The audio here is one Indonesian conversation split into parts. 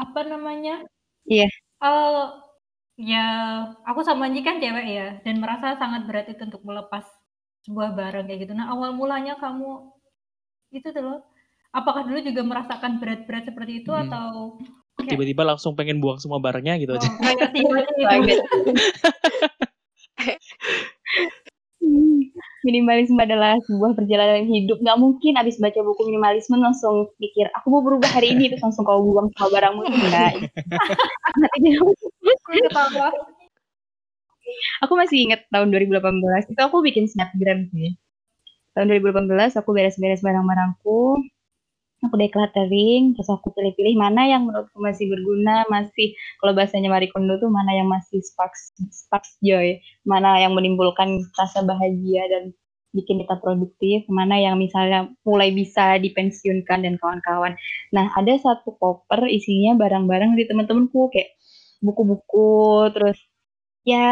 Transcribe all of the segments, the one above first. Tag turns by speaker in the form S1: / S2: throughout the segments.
S1: Apa namanya?
S2: Iya.
S1: Oh, ya aku sama Nyi kan cewek ya, dan merasa sangat berat itu untuk melepas sebuah barang kayak gitu. Nah, awal mulanya kamu itu tuh loh, apakah dulu juga merasakan berat-berat seperti itu
S3: Mhm.
S1: atau kayak
S3: Tiba-tiba langsung pengen buang semua barangnya gitu aja.
S1: oh, kayak tiba-tiba
S2: Banget. Minimalisme adalah sebuah perjalanan hidup. Nggak mungkin abis baca buku minimalisme langsung pikir, aku mau berubah hari ini, terus langsung kau buang semua barangmu. Enggak.
S1: Aku
S2: masih ingat tahun 2018, itu aku bikin snapgram sih. Tahun 2018 aku beres-beres barang-barangku, aku decluttering, terus aku pilih-pilih mana yang menurutku masih berguna, masih kalau bahasanya Marie Kondo tuh mana yang masih sparks sparks joy, mana yang menimbulkan rasa bahagia dan bikin kita produktif, mana yang misalnya mulai bisa dipensiunkan dan kawan-kawan. Nah, ada satu koper isinya barang-barang dari teman-temanku kayak buku-buku, terus ya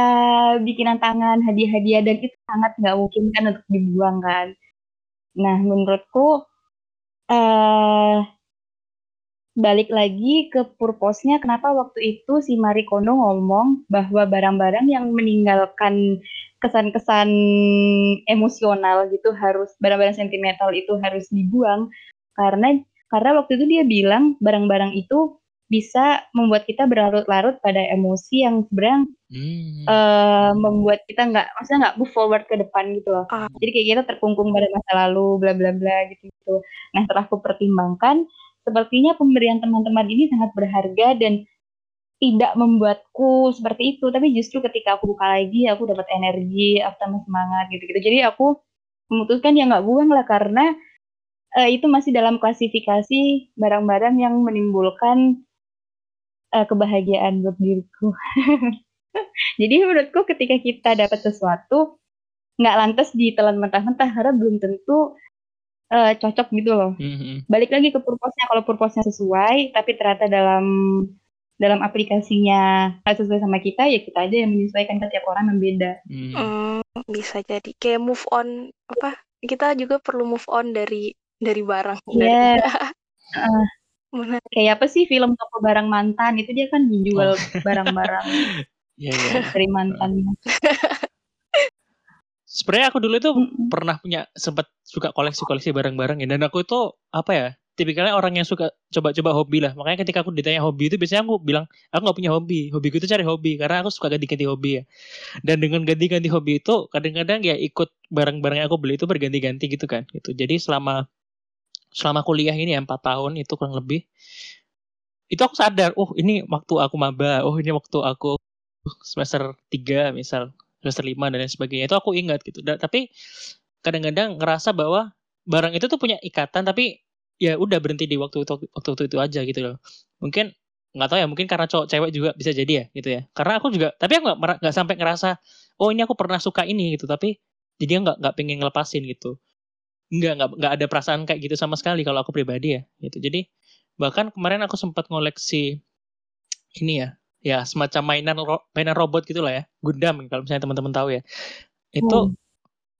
S2: bikinan tangan, hadiah-hadiah dan itu sangat nggak mungkin kan untuk dibuang kan. Nah, menurutku eh balik lagi ke purpose-nya kenapa waktu itu si Marie Kondo ngomong bahwa barang-barang yang meninggalkan kesan-kesan emosional gitu harus barang-barang sentimental itu harus dibuang karena karena waktu itu dia bilang barang-barang itu bisa membuat kita berlarut-larut pada emosi yang sebenarnya
S3: Hmm.
S2: eh, membuat kita nggak maksudnya nggak move forward ke depan gitu loh.
S4: Ah.
S2: Jadi kayak kita terkungkung pada masa lalu bla bla bla gitu gitu. Nah setelah aku pertimbangkan, sepertinya pemberian teman-teman ini sangat berharga dan tidak membuatku seperti itu. Tapi justru ketika aku buka lagi, aku dapat energi, aku tambah semangat gitu gitu. Jadi aku memutuskan ya nggak buang lah karena eh, itu masih dalam klasifikasi barang-barang yang menimbulkan eh, kebahagiaan buat diriku. Jadi menurutku ketika kita dapat sesuatu nggak lantas ditelan mentah-mentah karena belum tentu eh, cocok gitu loh.
S3: Mhm.
S2: Balik lagi ke purpose-nya kalau purpose-nya sesuai tapi ternyata dalam dalam aplikasinya nggak sesuai sama kita ya kita aja yang menyesuaikan ke tiap orang yang beda.
S3: Hmm.
S4: Hmm, bisa jadi kayak move on apa? Kita juga perlu move on dari dari barang.
S2: Iya.
S4: Dari, Benar.
S2: Kayak apa sih film toko barang mantan itu dia kan menjual barang-barang
S3: Iya, iya.
S2: dari mantannya.
S3: Sebenarnya aku dulu itu pernah punya sempat suka koleksi-koleksi barang-barang ya. Dan aku itu apa ya tipikalnya orang yang suka coba-coba hobi lah. Makanya ketika aku ditanya hobi itu biasanya aku bilang aku nggak punya hobi. Hobiku itu cari hobi karena aku suka ganti-ganti hobi ya. Dan dengan ganti-ganti hobi itu kadang-kadang ya ikut barang-barang yang aku beli itu berganti-ganti gitu kan gitu. Jadi selama selama kuliah ini ya empat tahun itu kurang lebih itu aku sadar oh ini waktu aku maba. Oh ini waktu aku semester 3 misal semester 5 dan lain sebagainya. Itu aku ingat gitu. Da- tapi kadang-kadang ngerasa bahwa barang itu tuh punya ikatan tapi ya udah berhenti di waktu waktu itu, itu aja gitu loh. Mungkin nggak tahu ya mungkin karena cowok cewek juga bisa jadi ya gitu ya. Karena aku juga tapi aku nggak nggak sampai ngerasa oh ini aku pernah suka ini gitu. Tapi jadi nggak nggak pengen ngelepasin gitu. Nggak nggak nggak ada perasaan kayak gitu sama sekali kalau aku pribadi ya gitu. Jadi bahkan kemarin aku sempat ngoleksi ini ya ya semacam mainan ro- mainan robot gitu lah ya. Gundam kalau misalnya teman-teman tahu ya. Itu
S2: Hmm.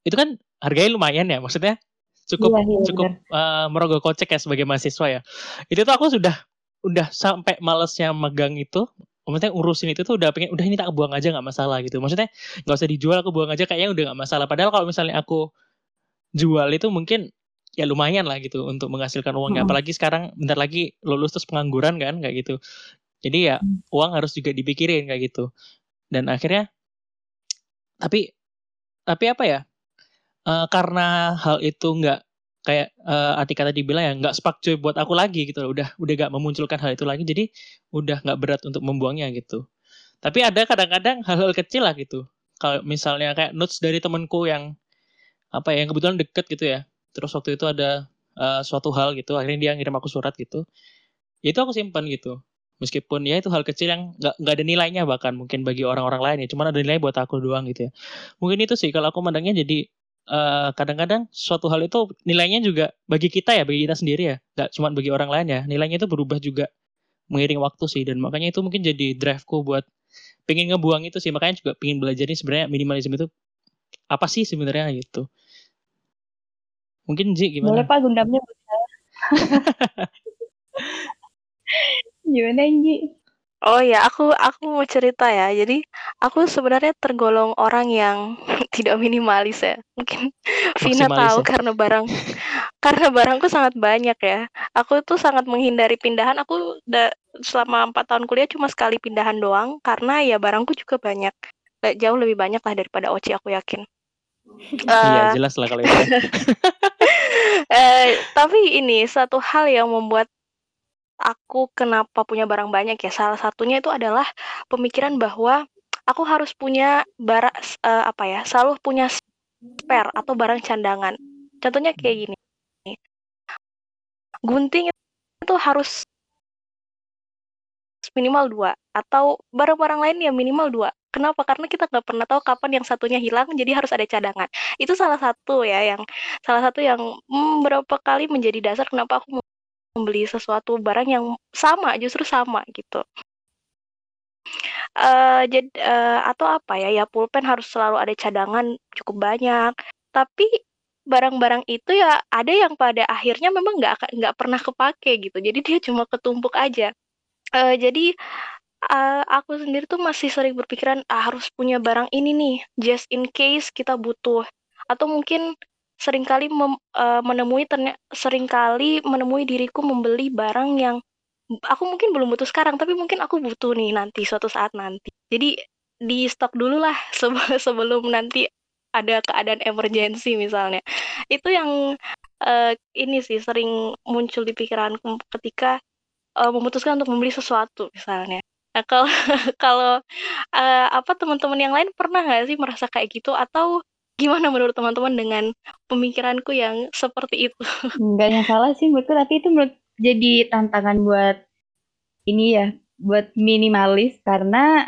S3: itu kan harganya lumayan ya maksudnya cukup
S2: Iya, iya,
S3: cukup eh, merogoh kocek ya sebagai mahasiswa ya. Itu tuh aku sudah udah sampai malesnya megang itu maksudnya urusin itu tuh udah pengen udah ini tak buang aja nggak masalah gitu. Maksudnya nggak usah dijual aku buang aja kayaknya udah nggak masalah. Padahal kalau misalnya aku jual itu mungkin ya lumayan lah gitu untuk menghasilkan uangnya.
S2: Mm-mm.
S3: apalagi sekarang bentar lagi lulus terus pengangguran kan kayak gitu jadi ya
S2: Mm.
S3: uang harus juga dipikirin kayak gitu. Dan akhirnya tapi tapi apa ya Eh, karena hal itu nggak kayak eh, Atika tadi bilang ya nggak spark joy buat aku lagi gitu loh. Udah udah nggak memunculkan hal itu lagi jadi udah nggak berat untuk membuangnya gitu. Tapi ada kadang-kadang hal-hal kecil lah gitu. Kalau misalnya kayak notes dari temanku yang apa ya yang kebetulan deket gitu ya. Terus waktu itu ada eh, suatu hal gitu akhirnya dia ngirim aku surat gitu. Ya itu aku simpan gitu meskipun ya itu hal kecil yang nggak nggak ada nilainya bahkan mungkin bagi orang-orang lain ya. Cuman ada nilai buat aku doang gitu ya. Mungkin itu sih kalau aku mandangnya jadi eh, kadang-kadang suatu hal itu nilainya juga bagi kita ya bagi kita sendiri ya. Nggak cuma bagi orang lain ya. Nilainya itu berubah juga mengiring waktu sih. Dan makanya itu mungkin jadi driveku buat pengen ngebuang itu sih. Makanya juga pengen belajar nih sebenarnya minimalisme itu apa sih sebenarnya gitu. Mungkin Ji
S2: Boleh
S3: gimana
S2: Pak Gundamnya. Gimana, Nggi?
S4: Oh ya, aku aku mau cerita ya. Jadi aku sebenarnya tergolong orang yang tidak minimalis ya. Mungkin Vina tahu
S3: ya?
S4: karena barang karena barangku sangat banyak ya. Aku tuh sangat menghindari pindahan. Aku udah selama empat tahun kuliah cuma sekali pindahan doang karena ya barangku juga banyak. Gak jauh lebih banyak lah daripada Oci aku yakin.
S3: Iya,
S4: Eh,
S3: jelas lah kalau itu.
S4: eh, tapi ini satu hal yang membuat aku kenapa punya barang banyak ya. Salah satunya itu adalah pemikiran bahwa aku harus punya barang apa ya, selalu punya spare atau barang cadangan. Contohnya kayak gini. Gunting itu harus minimal dua atau barang-barang lain ya minimal dua. Kenapa? Karena kita nggak pernah tahu kapan yang satunya hilang, jadi harus ada cadangan. Itu salah satu ya yang salah satu yang hmm, berapa kali menjadi dasar kenapa aku membeli sesuatu barang yang sama, justru sama gitu. Uh, jadi uh, atau apa ya ya pulpen harus selalu ada cadangan cukup banyak. Tapi barang-barang itu ya ada yang pada akhirnya memang nggak nggak pernah kepake gitu. Jadi dia cuma ketumpuk aja. Uh, jadi uh, aku sendiri tuh masih sering berpikiran ah, harus punya barang ini nih just in case kita butuh. Atau mungkin sering kali mem, uh, menemui ternyata sering kali menemui diriku membeli barang yang aku mungkin belum butuh sekarang tapi mungkin aku butuh nih nanti suatu saat nanti. Jadi di stok dulu lah sebelum nanti ada keadaan emergency misalnya. Itu yang uh, ini sih sering muncul di pikiranku ketika uh, memutuskan untuk membeli sesuatu misalnya. Nah kalau kalau uh, apa teman-teman yang lain pernah nggak sih merasa kayak gitu? Atau gimana menurut teman-teman dengan pemikiranku yang seperti itu?
S2: Enggak yang salah sih menurutku, tapi itu menurut jadi tantangan buat ini ya, buat minimalis karena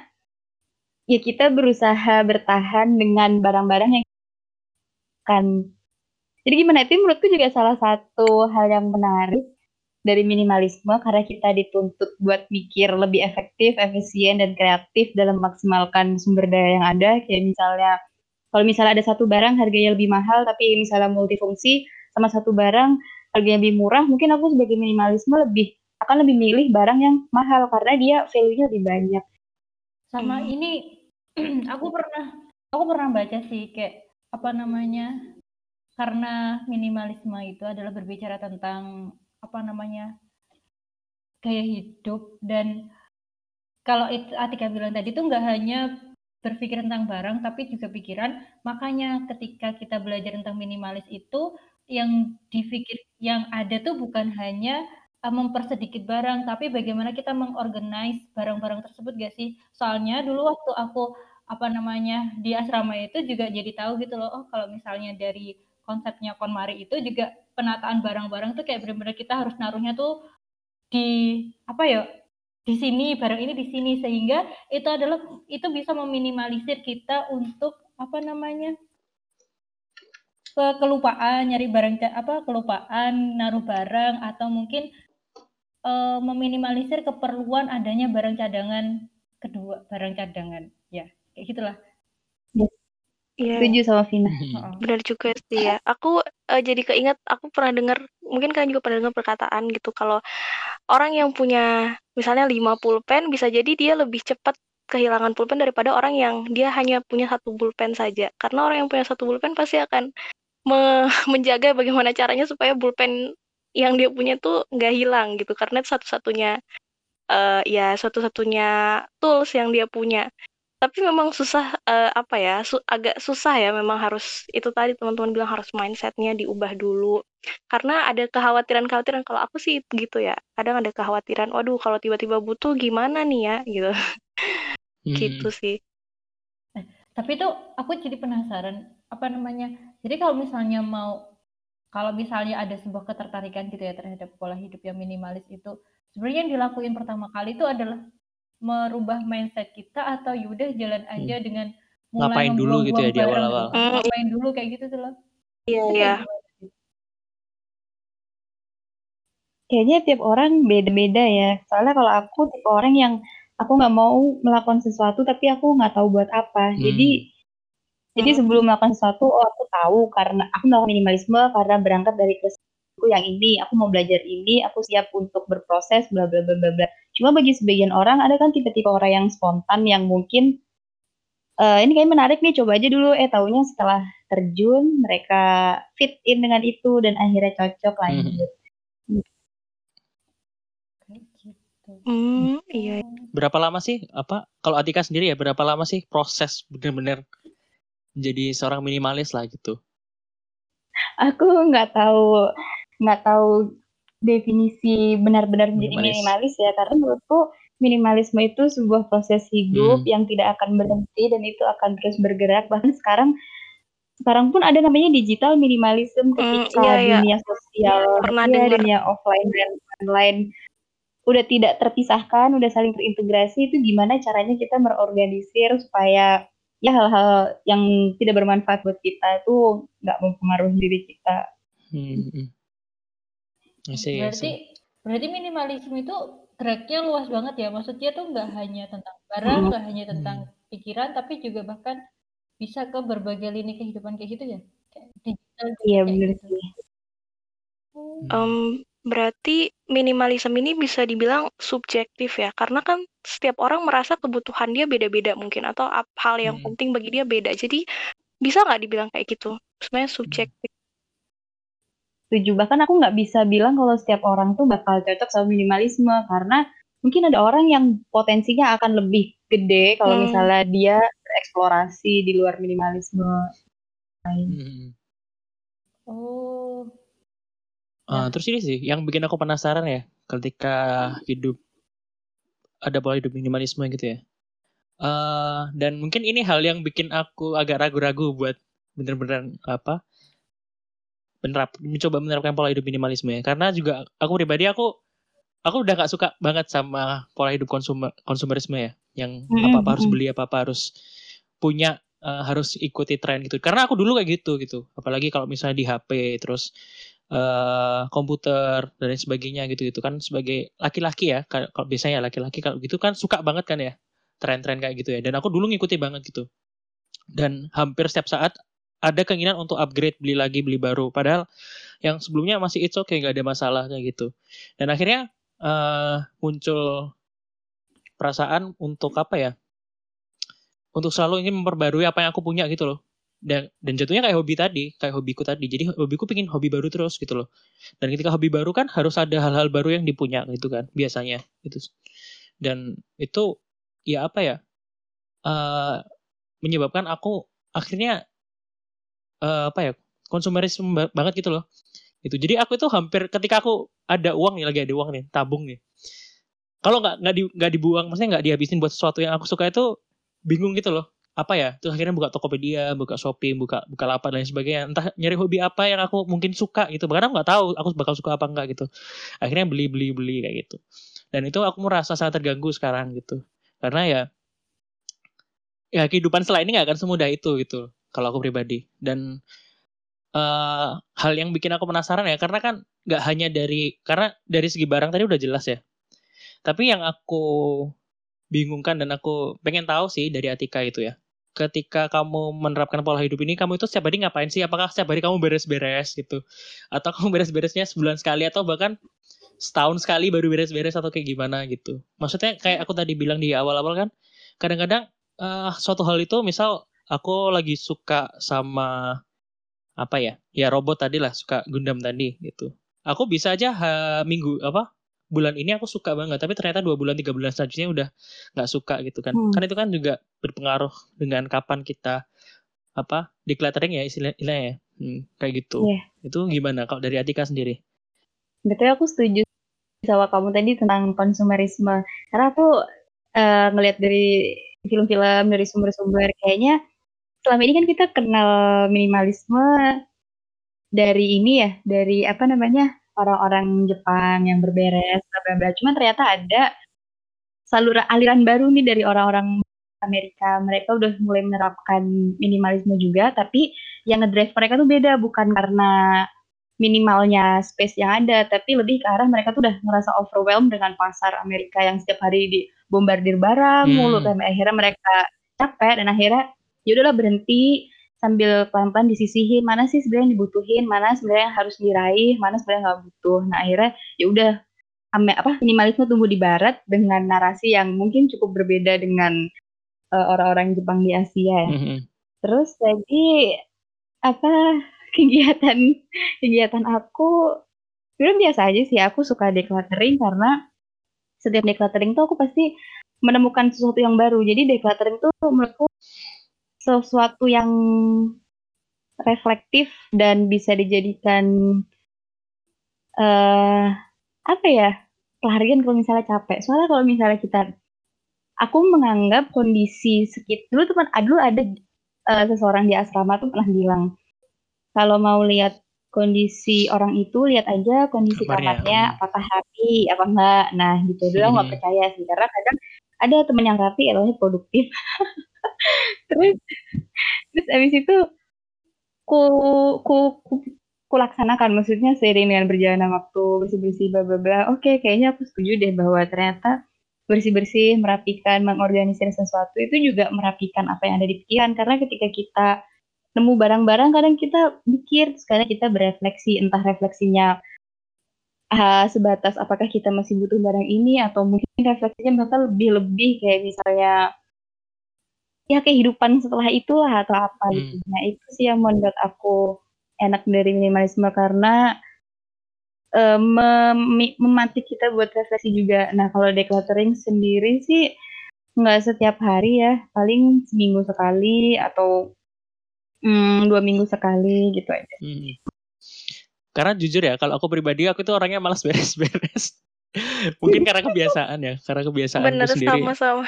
S2: ya kita berusaha bertahan dengan barang-barang yang kan jadi gimana itu menurutku juga salah satu hal yang menarik dari minimalisme karena kita dituntut buat mikir lebih efektif, efisien dan kreatif dalam memaksimalkan sumber daya yang ada kayak misalnya kalau misalnya ada satu barang harganya lebih mahal tapi misalnya multifungsi sama satu barang harganya lebih murah, mungkin aku sebagai minimalisme lebih akan lebih milih barang yang mahal karena dia value-nya lebih banyak.
S1: Sama hmm. ini aku pernah aku pernah baca sih kayak apa namanya karena minimalisme itu adalah berbicara tentang apa namanya gaya hidup dan kalau itu Atika bilang tadi itu nggak hanya berpikir tentang barang tapi juga pikiran makanya ketika kita belajar tentang minimalis itu yang dipikir yang ada tuh bukan hanya uh, mempersedikit barang, tapi bagaimana kita mengorganize barang-barang tersebut gak sih? Soalnya dulu waktu aku apa namanya di asrama itu juga jadi tahu gitu loh, oh kalau misalnya dari konsepnya KonMari itu juga penataan barang-barang tuh kayak benar-benar kita harus naruhnya tuh di apa ya di sini barang ini di sini. Sehingga itu adalah itu bisa meminimalisir kita untuk apa namanya ke kelupaan nyari barang apa kelupaan naruh barang atau mungkin uh, meminimalisir keperluan adanya barang cadangan kedua barang cadangan. Ya kayak gitulah
S2: Iya. Setuju sama Vina.
S4: Benar juga sih ya. Aku uh, jadi keinget aku pernah dengar, mungkin kalian juga pernah dengar perkataan gitu kalau orang yang punya misalnya 5 pulpen bisa jadi dia lebih cepat kehilangan pulpen daripada orang yang dia hanya punya satu pulpen saja. Karena orang yang punya satu pulpen pasti akan me menjaga bagaimana caranya supaya pulpen yang dia punya tuh nggak hilang gitu karena satu-satunya uh, ya satu-satunya tools yang dia punya tapi memang susah uh, apa ya su agak susah ya memang harus itu tadi teman-teman bilang harus mindsetnya diubah dulu. Karena ada kekhawatiran-kekhawatiran kalau aku sih gitu ya kadang ada kekhawatiran waduh kalau tiba-tiba butuh gimana nih ya? Gitu. Hmm. gitu sih.
S1: Eh, tapi tuh aku jadi penasaran apa namanya jadi kalau misalnya mau kalau misalnya ada sebuah ketertarikan gitu ya terhadap pola hidup yang minimalis itu sebenarnya yang dilakuin pertama kali itu adalah merubah mindset kita atau yaudah jalan hmm. aja hmm. dengan
S3: mulai ngapain dulu gitu ya di awal-awal
S1: gitu. ngapain dulu kayak gitu tuh loh
S4: iya iya
S2: kayaknya tiap orang beda-beda ya soalnya kalau aku tipe orang yang aku nggak mau melakukan sesuatu tapi aku nggak tahu buat apa hmm. jadi jadi sebelum melakukan sesuatu, oh aku tahu karena aku melakukan minimalisme karena berangkat dari kes aku yang ini, aku mau belajar ini, aku siap untuk berproses bla bla bla bla bla. Cuma bagi sebagian orang ada kan tipe-tipe orang yang spontan yang mungkin uh, ini kayak menarik nih coba aja dulu eh taunya setelah terjun mereka fit in dengan itu dan akhirnya cocok
S3: Hmm.
S2: lanjut.
S1: Kayak gitu.
S4: Hmm, iya.
S3: Berapa lama sih apa kalau Atika sendiri ya berapa lama sih proses benar-benar menjadi seorang minimalis lah gitu.
S2: Aku nggak tahu nggak tahu definisi benar-benar menjadi
S3: Minimalis.
S2: minimalis ya karena menurutku minimalisme itu sebuah proses hidup
S3: Hmm.
S2: yang tidak akan berhenti dan itu akan terus bergerak bahkan sekarang sekarang pun ada namanya digital minimalism ketika
S4: iya, iya.
S2: dunia sosial
S4: Pernah
S2: ya,
S4: dengar.
S2: dunia offline dan online udah tidak terpisahkan udah saling terintegrasi itu gimana caranya kita merorganisir supaya ya hal-hal yang tidak bermanfaat buat kita itu nggak mempengaruhi diri kita
S3: Hmm. Hmm. I see, I
S1: Berarti
S3: see.
S1: berarti minimalisme itu tracknya luas banget ya. Maksudnya tuh nggak hanya tentang barang,
S2: Hmm.
S1: nggak hanya tentang pikiran, tapi juga bahkan bisa ke berbagai lini kehidupan kayak gitu ya. Kayak digital juga
S2: iya bener
S1: gitu.
S2: sih.
S4: Em, berarti minimalisme ini bisa dibilang subjektif ya, karena kan setiap orang merasa kebutuhan dia beda-beda mungkin atau hal yang
S3: Hmm.
S4: penting bagi dia beda. Jadi bisa nggak dibilang kayak gitu? Sebenarnya subjektif.
S2: Setuju bahkan aku nggak bisa bilang kalau setiap orang tuh bakal cocok sama minimalisme karena mungkin ada orang yang potensinya akan lebih gede kalau
S4: Hmm.
S2: misalnya dia bereksplorasi di luar minimalisme
S3: Hmm.
S1: Oh.
S3: Ah, terus ini sih yang bikin aku penasaran ya ketika hidup ada pola hidup minimalisme gitu ya. Eh dan mungkin ini hal yang bikin aku agak ragu-ragu buat bener-bener apa menerap mencoba menerapkan pola hidup minimalisme. Ya karena juga aku pribadi aku aku udah gak suka banget sama pola hidup konsumer konsumerisme ya. Yang apa apa harus beli apa apa harus punya eh, harus ikuti tren gitu. Karena aku dulu kayak gitu gitu. Apalagi kalau misalnya di HP terus eh komputer dan lain sebagainya gitu gitu kan. Sebagai laki-laki ya kalau kalau biasanya laki-laki kalau gitu kan suka banget kan ya tren-tren kayak gitu ya. Dan aku dulu ngikuti banget gitu. Dan hampir setiap saat ada keinginan untuk upgrade beli lagi beli baru. Padahal yang sebelumnya masih it's okay nggak ada masalah kayak gitu. Dan akhirnya eh muncul perasaan untuk apa ya? Untuk selalu ingin memperbarui apa yang aku punya gitu loh. Dan dan jatuhnya kayak hobi tadi kayak hobiku tadi. Jadi hobiku pengen hobi baru terus gitu loh. Dan ketika hobi baru kan harus ada hal-hal baru yang dipunya gitu kan biasanya. Gitu. Dan itu ya apa ya? Eh menyebabkan aku akhirnya eh, apa ya konsumerisme ba- banget gitu loh. Itu jadi aku itu hampir ketika aku ada uang nih lagi ada uang nih tabung nih. Kalau nggak nggak di, nggak dibuang maksudnya nggak dihabisin buat sesuatu yang aku suka itu bingung gitu loh. Apa ya? Terus akhirnya buka Tokopedia buka Shopee buka buka lapak dan lain sebagainya. Entah nyari hobi apa yang aku mungkin suka gitu. Bahkan aku nggak tahu aku bakal suka apa enggak gitu. Akhirnya beli beli beli kayak gitu. Dan itu aku merasa sangat terganggu sekarang gitu. Karena ya ya kehidupan selain ini nggak akan semudah itu gitu kalau aku pribadi. Dan eh hal yang bikin aku penasaran ya karena kan nggak hanya dari karena dari segi barang tadi udah jelas ya. Tapi yang aku bingungkan dan aku pengen tahu sih dari Atika itu ya. Ketika kamu menerapkan pola hidup ini kamu itu setiap hari ngapain sih? Apakah setiap hari kamu beres-beres gitu? Atau kamu beres-beresnya sebulan sekali atau bahkan setahun sekali baru beres-beres atau kayak gimana gitu? Maksudnya kayak aku tadi bilang di awal-awal kan kadang-kadang eh, suatu hal itu misal aku lagi suka sama apa ya ya robot tadi lah suka Gundam tadi gitu aku bisa aja ha, minggu apa bulan ini aku suka banget tapi ternyata dua bulan tiga bulan selanjutnya udah nggak suka gitu kan
S2: Hmm.
S3: kan itu kan juga berpengaruh dengan kapan kita apa decluttering ya istilah- istilahnya ya Hmm, kayak gitu
S2: Iya.
S3: itu gimana kalau dari Atika sendiri
S2: Betul aku setuju sama kamu tadi tentang konsumerisme. Karena aku eh, ngelihat dari film-film dari sumber-sumber kayaknya selama ini kan kita kenal minimalisme dari ini ya, dari apa namanya orang-orang Jepang yang berberes, bla bla. Cuman ternyata ada saluran aliran baru nih dari orang-orang Amerika. Mereka udah mulai menerapkan minimalisme juga, tapi yang ngedrive mereka tuh beda, bukan karena minimalnya space yang ada, tapi lebih ke arah mereka tuh udah ngerasa overwhelmed dengan pasar Amerika yang setiap hari dibombardir barang
S3: Hmm.
S2: mulu, sampai akhirnya mereka capek dan akhirnya ya udahlah berhenti sambil pelan-pelan disisihin mana sih sebenarnya yang dibutuhin, mana sebenarnya yang harus diraih, mana sebenarnya nggak butuh. Nah akhirnya ya udah apa minimalisme tumbuh di barat dengan narasi yang mungkin cukup berbeda dengan uh, orang-orang Jepang di Asia ya. Mm-hmm. Terus jadi apa kegiatan kegiatan aku sebenarnya biasa aja sih. Aku suka decluttering karena setiap decluttering tuh aku pasti menemukan sesuatu yang baru. Jadi decluttering tuh menurutku sesuatu yang reflektif dan bisa dijadikan uh, apa ya pelarian kalau misalnya capek. Soalnya kalau misalnya kita aku menganggap kondisi sekitar dulu tuh dulu ada uh, seseorang di asrama tuh pernah bilang kalau mau lihat kondisi orang itu lihat aja kondisi kamarnya, hmm. apakah rapi apa enggak nah gitu dulu hmm. nggak percaya sih karena kadang ada temen yang rapi atau produktif terus terus abis itu ku ku ku, ku laksanakan. Maksudnya seiring dengan berjalannya waktu bersih bersih bla bla bla. Oke kayaknya aku setuju deh bahwa ternyata bersih-bersih, merapikan, mengorganisir sesuatu itu juga merapikan apa yang ada di pikiran. Karena ketika kita nemu barang-barang kadang kita mikir sekali kita berefleksi. Entah refleksinya uh, sebatas apakah kita masih butuh barang ini atau mungkin refleksinya bakal lebih-lebih. Kayak misalnya ya kehidupan setelah itulah atau apa hmm. gitu. Nah itu sih yang membuat aku enak dari minimalisme karena uh, mem memantik kita buat refleksi juga. Nah, kalau decluttering sendiri sih nggak setiap hari ya, paling seminggu sekali atau mm, dua minggu sekali gitu aja. Hmm.
S3: Karena jujur ya, kalau aku pribadi aku tuh orangnya malas beres-beres. Mungkin karena kebiasaan ya, karena kebiasaan
S4: Bener,
S3: sendiri.
S4: sama-sama.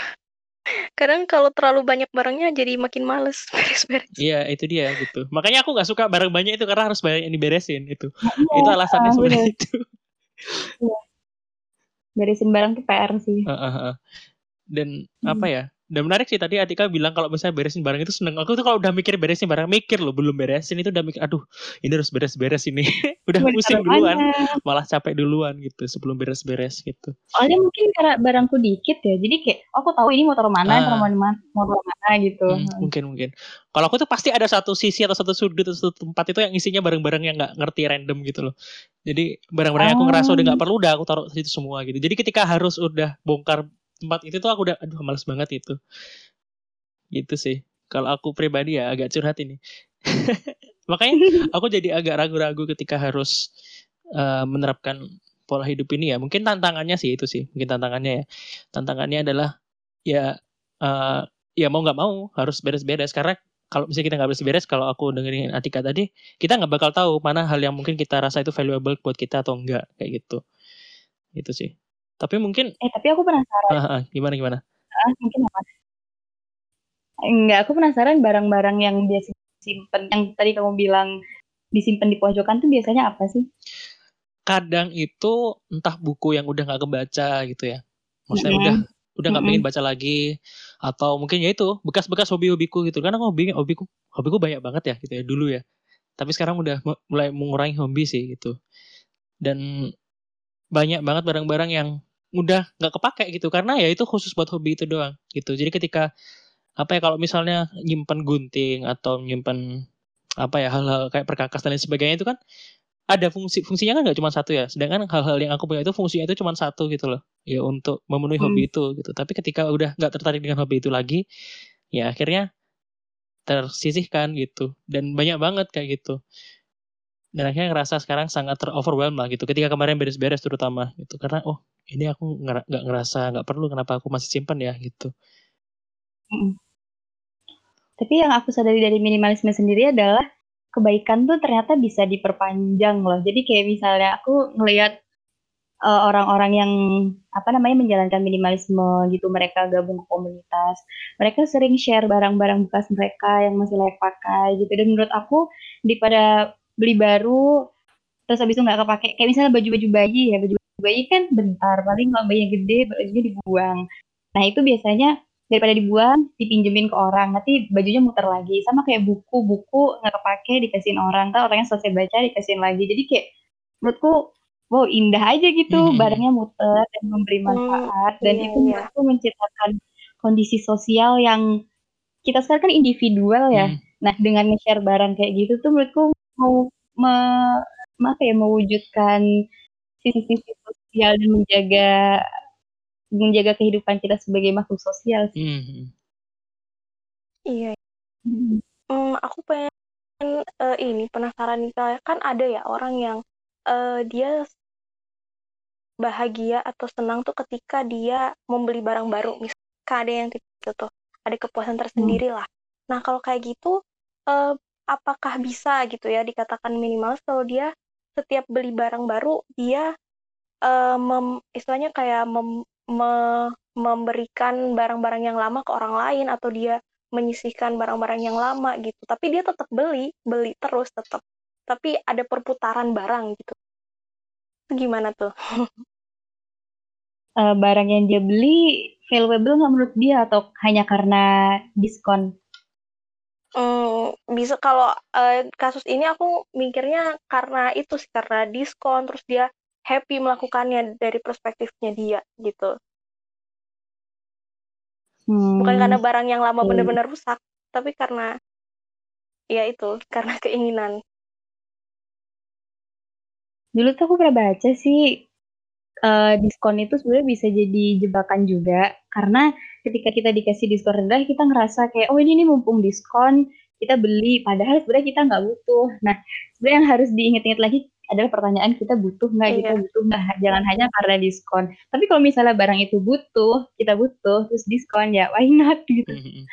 S4: Kadang kalau terlalu banyak barangnya jadi makin males beres-beres.
S3: Iya, itu dia gitu. Makanya aku nggak suka barang banyak itu karena harus banyak yang diberesin itu. Iya, itu alasannya sebenarnya itu.
S2: Iya. Beresin barang tuh PR sih.
S3: Uh, uh, uh. Dan hmm. apa ya? Dan menarik sih tadi Atika bilang kalau misalnya beresin barang itu seneng. Aku tuh kalau udah mikir beresin barang mikir loh belum beresin itu udah mikir aduh ini harus beres-beres ini. udah pusing duluan, malah capek duluan gitu sebelum beres-beres gitu.
S2: Soalnya mungkin karena barangku dikit ya. Jadi kayak oh, aku tahu ini motor mana, ah. mana, motor mana gitu. Hmm,
S3: mungkin mungkin. Kalau aku tuh pasti ada satu sisi atau satu sudut atau satu tempat itu yang isinya barang-barang yang nggak ngerti random gitu loh. Jadi barang-barang yang aku ngerasa udah nggak oh. perlu udah aku taruh situ semua gitu. Jadi ketika harus udah bongkar tempat itu tuh aku udah aduh males banget itu. Gitu sih. Kalau aku pribadi ya agak curhat ini. Makanya aku jadi agak ragu-ragu ketika harus uh, menerapkan pola hidup ini ya. Mungkin tantangannya sih itu sih. Mungkin tantangannya ya. Tantangannya adalah ya uh, ya mau nggak mau harus beres-beres. Karena kalau misalnya kita nggak beres-beres kalau aku dengerin Atika tadi kita nggak bakal tahu mana hal yang mungkin kita rasa itu valuable buat kita atau enggak kayak gitu. Itu sih tapi mungkin
S2: Eh, tapi aku penasaran.
S3: gimana gimana?
S2: Ah, mungkin apa? Enggak, aku penasaran barang-barang yang biasa simpen yang tadi kamu bilang disimpan di pojokan tuh biasanya apa sih?
S3: Kadang itu entah buku yang udah nggak kebaca gitu ya. Maksudnya mm -hmm. udah udah nggak mm -hmm. pengen baca lagi atau mungkin ya itu bekas-bekas hobi-hobiku gitu karena aku hobi hobiku hobiku banyak banget ya gitu ya dulu ya tapi sekarang udah mulai mengurangi hobi sih gitu dan banyak banget barang-barang yang mudah nggak kepake gitu karena ya itu khusus buat hobi itu doang gitu. Jadi ketika apa ya kalau misalnya nyimpen gunting atau nyimpen apa ya hal-hal kayak perkakas dan lain sebagainya itu kan ada fungsi fungsinya kan nggak cuma satu ya. Sedangkan hal-hal yang aku punya itu fungsinya itu cuma satu gitu loh. Ya untuk memenuhi hmm. hobi itu gitu. Tapi ketika udah nggak tertarik dengan hobi itu lagi ya akhirnya tersisihkan gitu. Dan banyak banget kayak gitu. Dan akhirnya ngerasa sekarang sangat teroverwhelm lah gitu. Ketika kemarin beres-beres terutama gitu. Karena oh ini aku nggak ngerasa nggak perlu kenapa aku masih simpan ya gitu.
S2: Mm. tapi yang aku sadari dari minimalisme sendiri adalah kebaikan tuh ternyata bisa diperpanjang loh. Jadi kayak misalnya aku ngelihat uh, orang-orang yang apa namanya menjalankan minimalisme gitu mereka gabung ke komunitas mereka sering share barang-barang bekas mereka yang masih layak pakai gitu. Dan menurut aku daripada beli baru terus habis itu nggak kepake kayak misalnya baju-baju bayi ya baju bayi kan bentar paling kalau bayinya gede bajunya dibuang. Nah itu biasanya daripada dibuang dipinjemin ke orang nanti bajunya muter lagi. Sama kayak buku-buku nggak kepake dikasihin orang kan orangnya selesai baca dikasihin lagi. Jadi kayak menurutku wow indah aja gitu hmm. barangnya muter dan memberi hmm, manfaat. Hmm, dan iya, itu iya. menurutku menciptakan kondisi sosial yang kita sekarang kan individual ya. Hmm. Nah, dengan nge-share barang kayak gitu tuh menurutku mau me apa ya, mewujudkan sisi-sisi sosial dan menjaga menjaga kehidupan kita sebagai makhluk sosial sih.
S3: Mhm mhm.
S4: Iya.
S2: Mhm.
S4: Mmm, aku pengen, eee, ini penasaran nih, kan ada ya orang yang, eee, dia bahagia atau senang tuh ketika dia membeli barang baru, misalkan ada yang gitu tuh, ada kepuasan
S2: Hmm.
S4: tersendiri lah. Nah, kalau kayak gitu, eee, apakah bisa gitu ya dikatakan minimalis kalau dia setiap beli barang baru dia, eee, mem istilahnya kayak mem me memberikan barang-barang yang lama ke orang lain atau dia menyisihkan barang-barang yang lama gitu, tapi dia tetap beli, beli terus tetap, tapi ada perputaran barang gitu. Itu gimana tuh?
S2: Eee, barang yang dia beli valuable nggak menurut dia atau hanya karena diskon?
S4: Mmm, bisa kalau, eee, kasus ini aku mikirnya karena itu sih, karena diskon, terus dia happy melakukannya dari perspektifnya dia, gitu. Bukan karena
S2: Hmm,
S4: barang yang lama
S2: oke.
S4: bener-bener rusak, tapi karena ya itu, karena keinginan.
S2: Dulu tuh aku pernah baca sih, eee, diskon itu sebenarnya bisa jadi jebakan juga, karena ketika kita dikasih diskon rendah, kita ngerasa kayak, "Oh, ini nih mumpung diskon, kita beli," padahal sebenarnya kita nggak butuh. Nah, sebenarnya yang harus diingat-ingat lagi adalah pertanyaan kita butuh nggak kita
S4: Iya.
S2: butuh nggak, jangan hanya karena diskon. Tapi kalau misalnya barang itu butuh, kita butuh, terus diskon, ya why not gitu.
S3: Mhm mhm.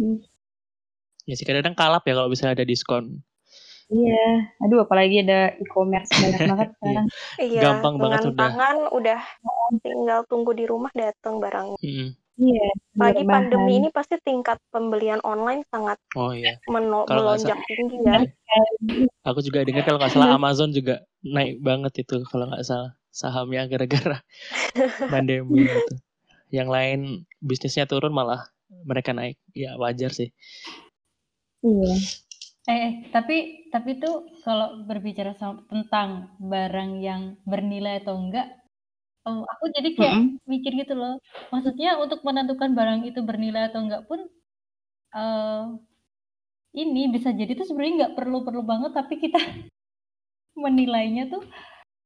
S2: Hmm.
S3: Ya sih, kadang-kadang kalap ya kalau misalnya ada diskon.
S2: Iya, aduh apalagi ada e-commerce banyak banget
S3: Iya.
S2: sekarang.
S4: Iya,
S3: Gampang banget
S4: dengan
S3: udah.
S4: tangan udah tinggal tunggu di rumah datang barangnya.
S3: Mhm.
S2: Iya,
S4: Apalagi
S2: rebahan.
S4: pandemi ini pasti tingkat pembelian online sangat
S3: Oh iya,
S4: meno
S3: kalau nggak sa
S4: melonjak tinggi ya.
S3: iya. Aku juga dengar kalau nggak salah Amazon juga naik banget itu kalau nggak salah sahamnya gara-gara pandemi gitu. Yang lain bisnisnya turun malah mereka naik, ya wajar sih.
S2: Iya.
S1: Eh eh, tapi tapi tuh kalau berbicara sam tentang barang yang bernilai atau enggak, eee, aku jadi kayak
S2: Mhm.
S1: mikir gitu loh, maksudnya untuk menentukan barang itu bernilai atau enggak pun, eee, ini bisa jadi tuh sebenarnya nggak perlu-perlu banget, tapi kita menilainya tuh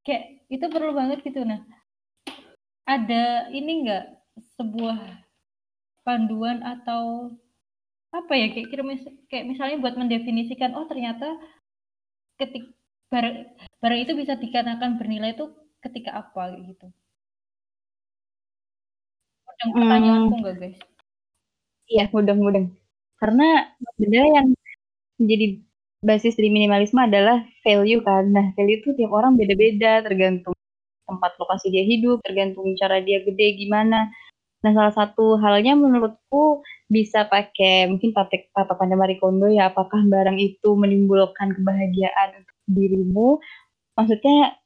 S1: kayak itu perlu banget gitu. Nah, ada ini enggak, sebuah panduan atau apa ya, kayak kira kayak misalnya buat mendefinisikan, oh ternyata ketik barang barang itu bisa dikatakan bernilai itu ketika apa, gitu. Mudeng pertanyaanku
S2: Mmm.
S1: nggak, guys?
S2: Iya, mudeng-mudeng. Karena sebenarnya yang menjadi basis dari minimalisme adalah value kan. Nah, value itu tiap orang beda-beda, tergantung tempat lokasi dia hidup, tergantung cara dia gede gimana. Nah, salah satu halnya menurutku bisa pakai mungkin patek patokannya Marie Kondo ya, apakah barang itu menimbulkan kebahagiaan untuk dirimu, maksudnya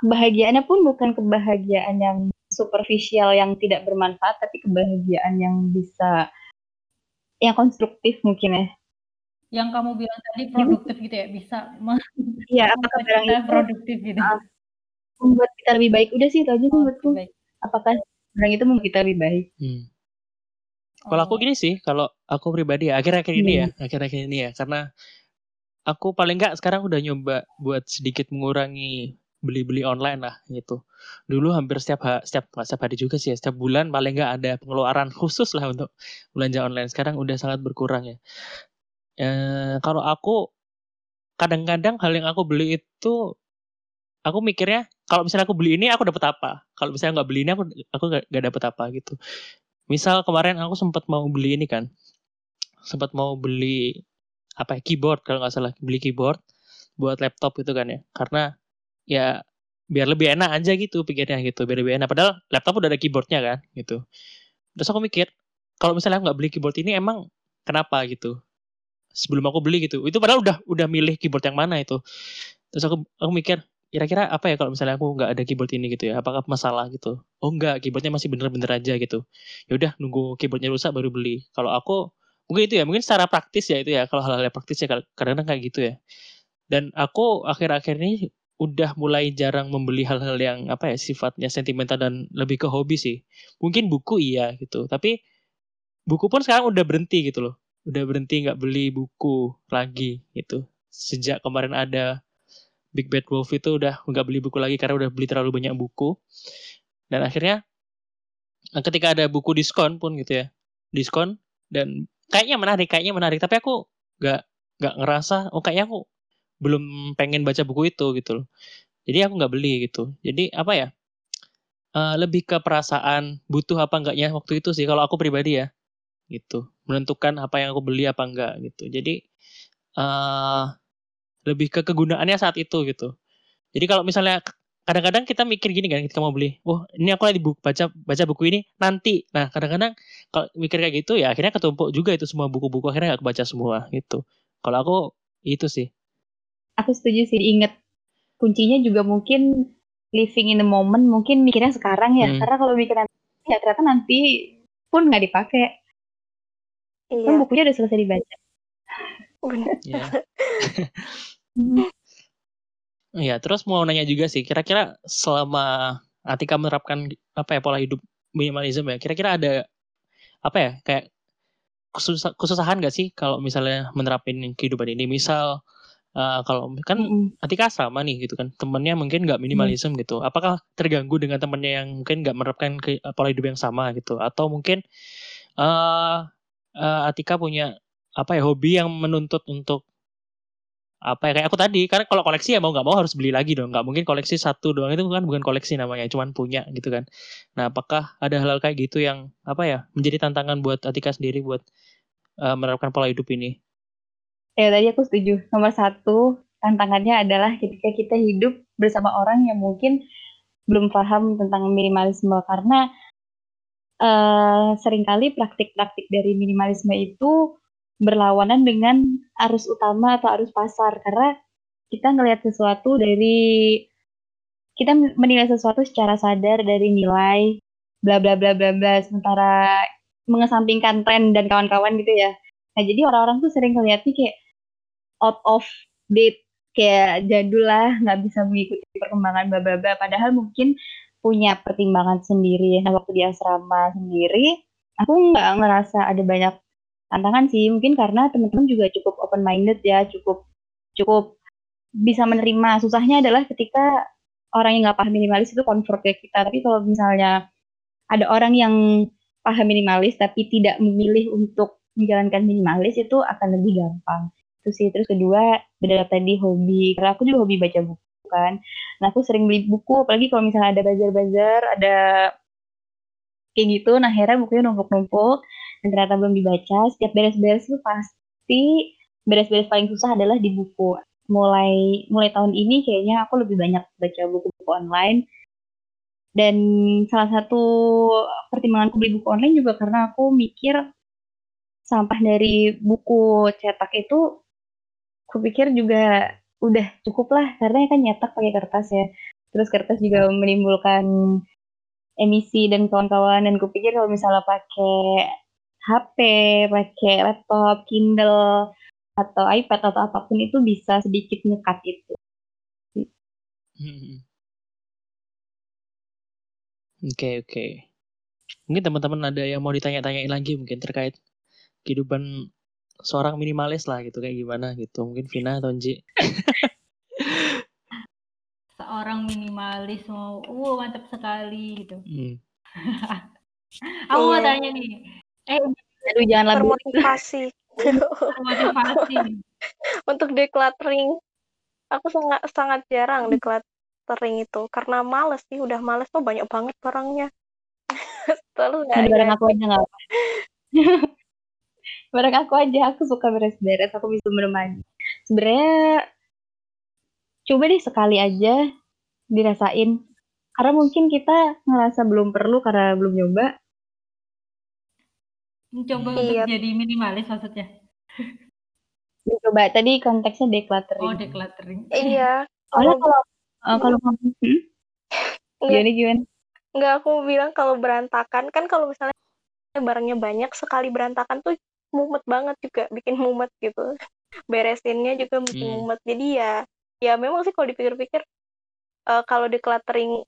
S2: kebahagiaannya pun bukan kebahagiaan yang superficial yang tidak bermanfaat, tapi kebahagiaan yang bisa yang konstruktif mungkin ya.
S1: Yang kamu bilang tadi produktif gitu ya, bisa
S2: Iya, apakah
S1: membuat
S2: barang itu
S1: produktif gitu.
S2: heeh, membuat kita lebih baik, udah sih itu aja
S1: Oh, baik.
S2: Apakah barang itu membuat kita lebih baik?
S3: Hmm. Kalau aku
S1: Oh.
S3: gini sih, kalau aku pribadi ya, akhir-akhir ini ya,
S2: Gimana?
S3: akhir-akhir ini ya, karena aku paling nggak sekarang udah nyoba buat sedikit mengurangi beli-beli online lah gitu. Dulu hampir setiap ha setiap setiap hari juga sih ya, setiap bulan paling nggak ada pengeluaran khusus lah untuk belanja online. Sekarang udah sangat berkurang ya. Eee, kalau aku kadang-kadang hal yang aku beli itu aku mikirnya kalau misalnya aku beli ini aku dapat apa, kalau misalnya nggak beli ini aku aku nggak dapat apa gitu. Misal kemarin aku sempet mau beli ini kan, sempet mau beli apa ya, keyboard kalau nggak salah, beli keyboard buat laptop gitu kan ya. Karena ya biar lebih enak aja gitu pikirnya gitu, biar lebih enak. Padahal laptop udah ada keyboard-nya kan gitu. Terus aku mikir, kalau misalnya aku nggak beli keyboard ini emang kenapa gitu? Sebelum aku beli gitu. Itu padahal udah udah milih keyboard yang mana itu. Terus aku aku mikir, kira-kira apa ya kalau misalnya aku nggak ada keyboard ini gitu ya, apakah masalah gitu? Oh enggak, keyboard-nya masih bener-bener aja gitu. Ya udah nunggu keyboard-nya rusak baru beli. Kalau aku mungkin itu ya, mungkin secara praktis ya itu ya, kalau hal-hal yang praktis ya kadang-kadang kayak gitu ya. Dan aku akhir-akhir ini udah mulai jarang membeli hal-hal yang apa ya, sifatnya sentimental dan lebih ke hobi sih. Mungkin buku iya gitu, tapi buku pun sekarang udah berhenti gitu loh. udah berhenti nggak beli buku lagi gitu. Sejak kemarin ada Big Bad Wolf itu udah nggak beli buku lagi karena udah beli terlalu banyak buku. Dan akhirnya ketika ada buku diskon pun gitu ya, diskon dan kayaknya menarik, kayaknya menarik. Tapi aku nggak nggak ngerasa, oh kayaknya aku belum pengen baca buku itu gitu loh. Jadi aku nggak beli gitu. Jadi apa ya? Uh, lebih ke perasaan butuh apa enggaknya waktu itu sih kalau aku pribadi ya gitu menentukan apa yang aku beli apa enggak gitu jadi uh, lebih ke kegunaannya saat itu gitu. Jadi kalau misalnya kadang-kadang kita mikir gini kan ketika mau beli oh ini aku lagi buku, baca baca buku ini nanti. Nah kadang-kadang kalau mikir kayak gitu ya akhirnya ketumpuk juga itu semua buku-buku akhirnya nggak baca semua gitu. Kalau aku itu sih.
S2: Aku setuju sih inget kuncinya juga mungkin living in the moment mungkin mikirnya sekarang ya. Hmm. karena kalau mikir nanti ya ternyata nanti pun nggak dipakai. Iya. kan bukunya udah selesai dibaca
S3: Iya. Iya, terus mau nanya juga sih, kira-kira selama Atika menerapkan apa ya pola hidup minimalisme ya, kira-kira ada apa ya kayak kesusah, kesusahan gak sih kalau misalnya menerapin kehidupan ini? Misal Uh, kalau kan mm Atika sama nih gitu kan, temennya mungkin nggak minimalisme mm. gitu. Apakah terganggu dengan temennya yang mungkin nggak menerapkan ke, pola hidup yang sama gitu? Atau mungkin uh, uh, Atika punya apa ya hobi yang menuntut untuk apa ya kayak aku tadi karena kalau koleksi ya mau nggak mau harus beli lagi dong. Nggak mungkin koleksi satu doang itu kan bukan koleksi namanya cuman punya gitu kan. Nah apakah ada hal-hal kayak gitu yang apa ya menjadi tantangan buat Atika sendiri buat uh, menerapkan pola hidup ini?
S2: Ya tadi aku setuju. Nomor satu tantangannya adalah ketika kita hidup bersama orang yang mungkin belum paham tentang minimalisme. Karena uh, sering kali praktik-praktik dari minimalisme itu berlawanan dengan arus utama atau arus pasar. Karena kita ngelihat sesuatu dari kita menilai sesuatu secara sadar dari nilai bla bla bla bla bla sementara mengesampingkan tren dan kawan-kawan gitu ya. Nah jadi orang-orang tuh sering ngeliatnya kayak out of date kayak jadul lah nggak bisa mengikuti perkembangan bla bla bla. Padahal mungkin punya pertimbangan sendiri. Nah waktu di asrama sendiri aku nggak ngerasa ada banyak tantangan sih. Mungkin karena teman-teman juga cukup open minded ya cukup cukup bisa menerima. Susahnya adalah ketika orang yang nggak paham minimalis itu convert ke kita. Tapi kalau misalnya ada orang yang paham minimalis tapi tidak memilih untuk menjalankan minimalis itu akan lebih gampang. Itu sih. Terus kedua beda tadi hobi. Karena aku juga hobi baca buku kan. Nah aku sering beli buku. Apalagi kalau misalnya ada bazar-bazar ada kayak gitu. Nah akhirnya bukunya numpuk-numpuk dan ternyata belum dibaca. Setiap beres-beres itu pasti beres-beres paling susah adalah di buku. Mulai mulai tahun ini kayaknya aku lebih banyak baca buku-buku online. Dan salah satu pertimbanganku beli buku online juga karena aku mikir sampah dari buku cetak itu kupikir juga udah cukup lah. Karena kan nyetak pakai kertas ya. Terus kertas juga menimbulkan emisi dan kawan-kawan dan kupikir kalau misalnya pakai HP pakai laptop Kindle atau iPad atau apa pun itu bisa sedikit nyekat itu
S3: hmm. Oke oke. Mungkin teman-teman ada yang mau ditanya-tanyain lagi mungkin terkait kehidupan seorang minimalis lah gitu kayak gimana gitu mungkin Vina atau Nji
S1: seorang minimalis mau wow mantap sekali gitu. Hmm. aku mau tanya nih.
S2: Eh aduh jangan
S4: termotivasi. Termotivasi. Untuk decluttering. Aku sangat sangat jarang hmm. decluttering itu. Karena males sih udah males tuh banyak banget barangnya.
S2: Terus nggak barang aku aja nggak bareng aku aja aku suka beres-beres. Aku bisa menemani sebenarnya coba deh sekali aja dirasain. Karena mungkin kita ngerasa belum perlu karena belum nyoba.
S1: Mencoba iya. untuk jadi minimalis maksudnya?
S2: Coba tadi konteksnya decluttering.
S1: Oh decluttering.
S4: Iya.
S2: Kalau kalau uh, kalau kamu hmm? gimana gimana?
S4: Enggak, aku bilang kalau berantakan kan kalau misalnya barangnya banyak sekali berantakan tuh mumet banget juga bikin mumet gitu. Beresinnya juga bikin hmm. mumet. Jadi ya ya memang sih kalau dipikir-pikir uh, kalau decluttering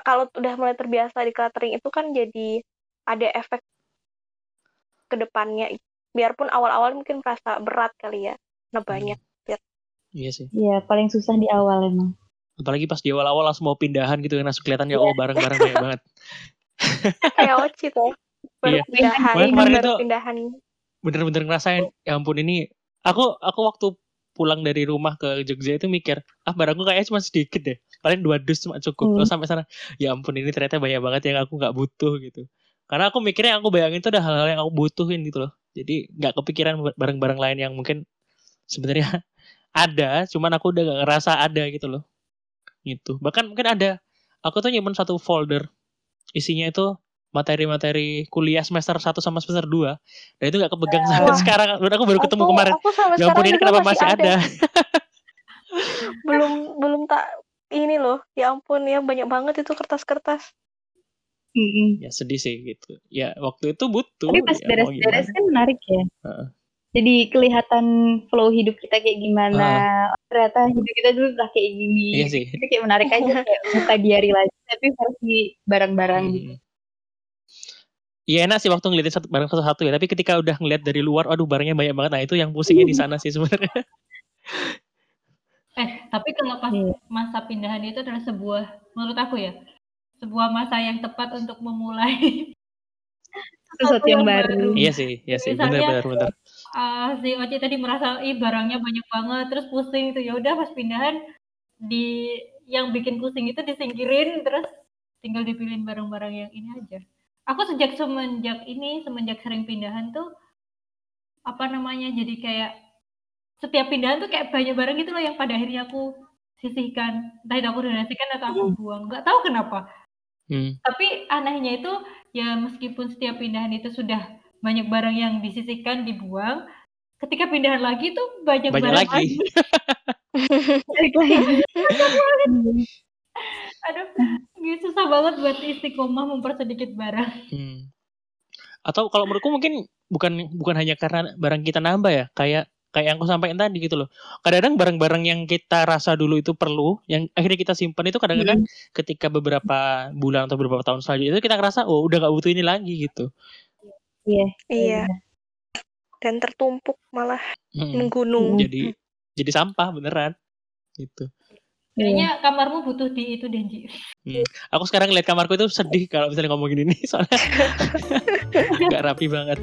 S4: kalau udah mulai terbiasa decluttering itu kan jadi ada efek ke depannya biarpun awal-awal mungkin merasa berat kali ya nah banyak
S3: Iya sih.
S2: Iya, paling susah di awal emang.
S3: Apalagi pas di awal-awal langsung mau pindahan gitu kan langsung kelihatan ya oh barang-barang banyak banget.
S4: kayak Oci tuh baru
S3: Iya.
S4: pindahan
S3: Kemarin- itu-
S4: pindahan
S3: Bener-bener ngerasain ya ampun ini aku aku waktu pulang dari rumah ke Jogja itu mikir ah barangku kayaknya cuma sedikit deh. Paling dua dus cuma cukup.
S2: Hmm.
S3: terus sampai sana ya ampun ini ternyata banyak banget yang aku nggak butuh gitu. Karena aku mikirnya yang aku bayangin itu ada hal-hal yang aku butuhin gitu loh. Jadi nggak kepikiran barang-barang lain yang mungkin sebenarnya ada cuman aku udah gak ngerasa ada gitu loh. Gitu. Bahkan mungkin ada aku tuh nyimpen satu folder isinya itu materi-materi kuliah semester 1 sama semester 2 dan itu gak kepegang sampai
S4: Wah.
S3: sekarang dan aku baru ketemu
S4: Aku-
S3: kemarin
S4: aku sampai
S3: ya ampun ini kenapa masih ada,
S4: belum belum tak ini loh ya ampun ya banyak banget itu kertas-kertas
S3: ya sedih sih gitu ya waktu itu butuh
S2: Tapi pas
S3: ya,
S2: beres-beres
S3: gimana.
S2: kan menarik ya.
S3: Heeh.
S2: Jadi kelihatan flow hidup kita kayak gimana. Oh, ternyata hidup kita dulu udah kayak gini.
S3: Iya sih.
S2: Itu kayak menarik aja kayak buka diary lagi tapi versi barang-barang gitu.
S3: Iya enak sih waktu ngeliatin satu barang satu-satu ya. Tapi ketika udah ngeliat dari luar aduh barangnya banyak banget. Nah itu yang pusingnya di sana sih sebenarnya.
S1: Eh, tapi kalau pas
S2: Iya.
S1: masa pindahan itu adalah sebuah menurut aku ya, sebuah masa yang tepat untuk memulai
S2: Sesuatu yang baru.
S3: iya sih iya sih. Bener
S1: Misalnya-
S3: bener bener
S1: Ah, si Oci tadi merasa ih barangnya banyak banget. Terus pusing itu ya udah pas pindahan di yang bikin pusing itu disingkirin terus tinggal dipilihin barang-barang yang ini aja. Aku sejak semenjak ini semenjak sering pindahan tuh apa namanya jadi kayak setiap pindahan tuh kayak banyak barang gitu loh yang pada akhirnya aku sisihkan. Entah itu aku donasikan atau aku buang. Nggak tahu kenapa.
S3: Hmm.
S1: tapi anehnya itu ya meskipun setiap pindahan itu sudah banyak barang yang disisihkan dibuang ketika pindahan lagi tuh banyak,
S3: banyak
S1: barang
S3: lagi.
S2: lagi.
S1: aduh gitu susah banget buat istiqomah mempersedikit barang
S3: Hmm. Atau kalau menurutku mungkin bukan bukan hanya karena barang kita nambah ya, kayak kayak yang aku sampaikan tadi gitu loh. Kadang-kadang barang-barang yang kita rasa dulu itu perlu, yang akhirnya kita simpan itu kadang-kadang ketika beberapa bulan atau beberapa tahun selanjutnya itu kita ngerasa oh udah gak butuh ini lagi gitu.
S2: Iya.
S4: iya dan tertumpuk malah
S3: Hmm.
S4: menggunung
S3: Jadi jadi sampah beneran gitu.
S1: Kayaknya kamarmu butuh di itu Denji
S3: Aku sekarang ngeliat kamarku itu sedih kalau misalnya ngomongin ini soalnya nggak rapi banget.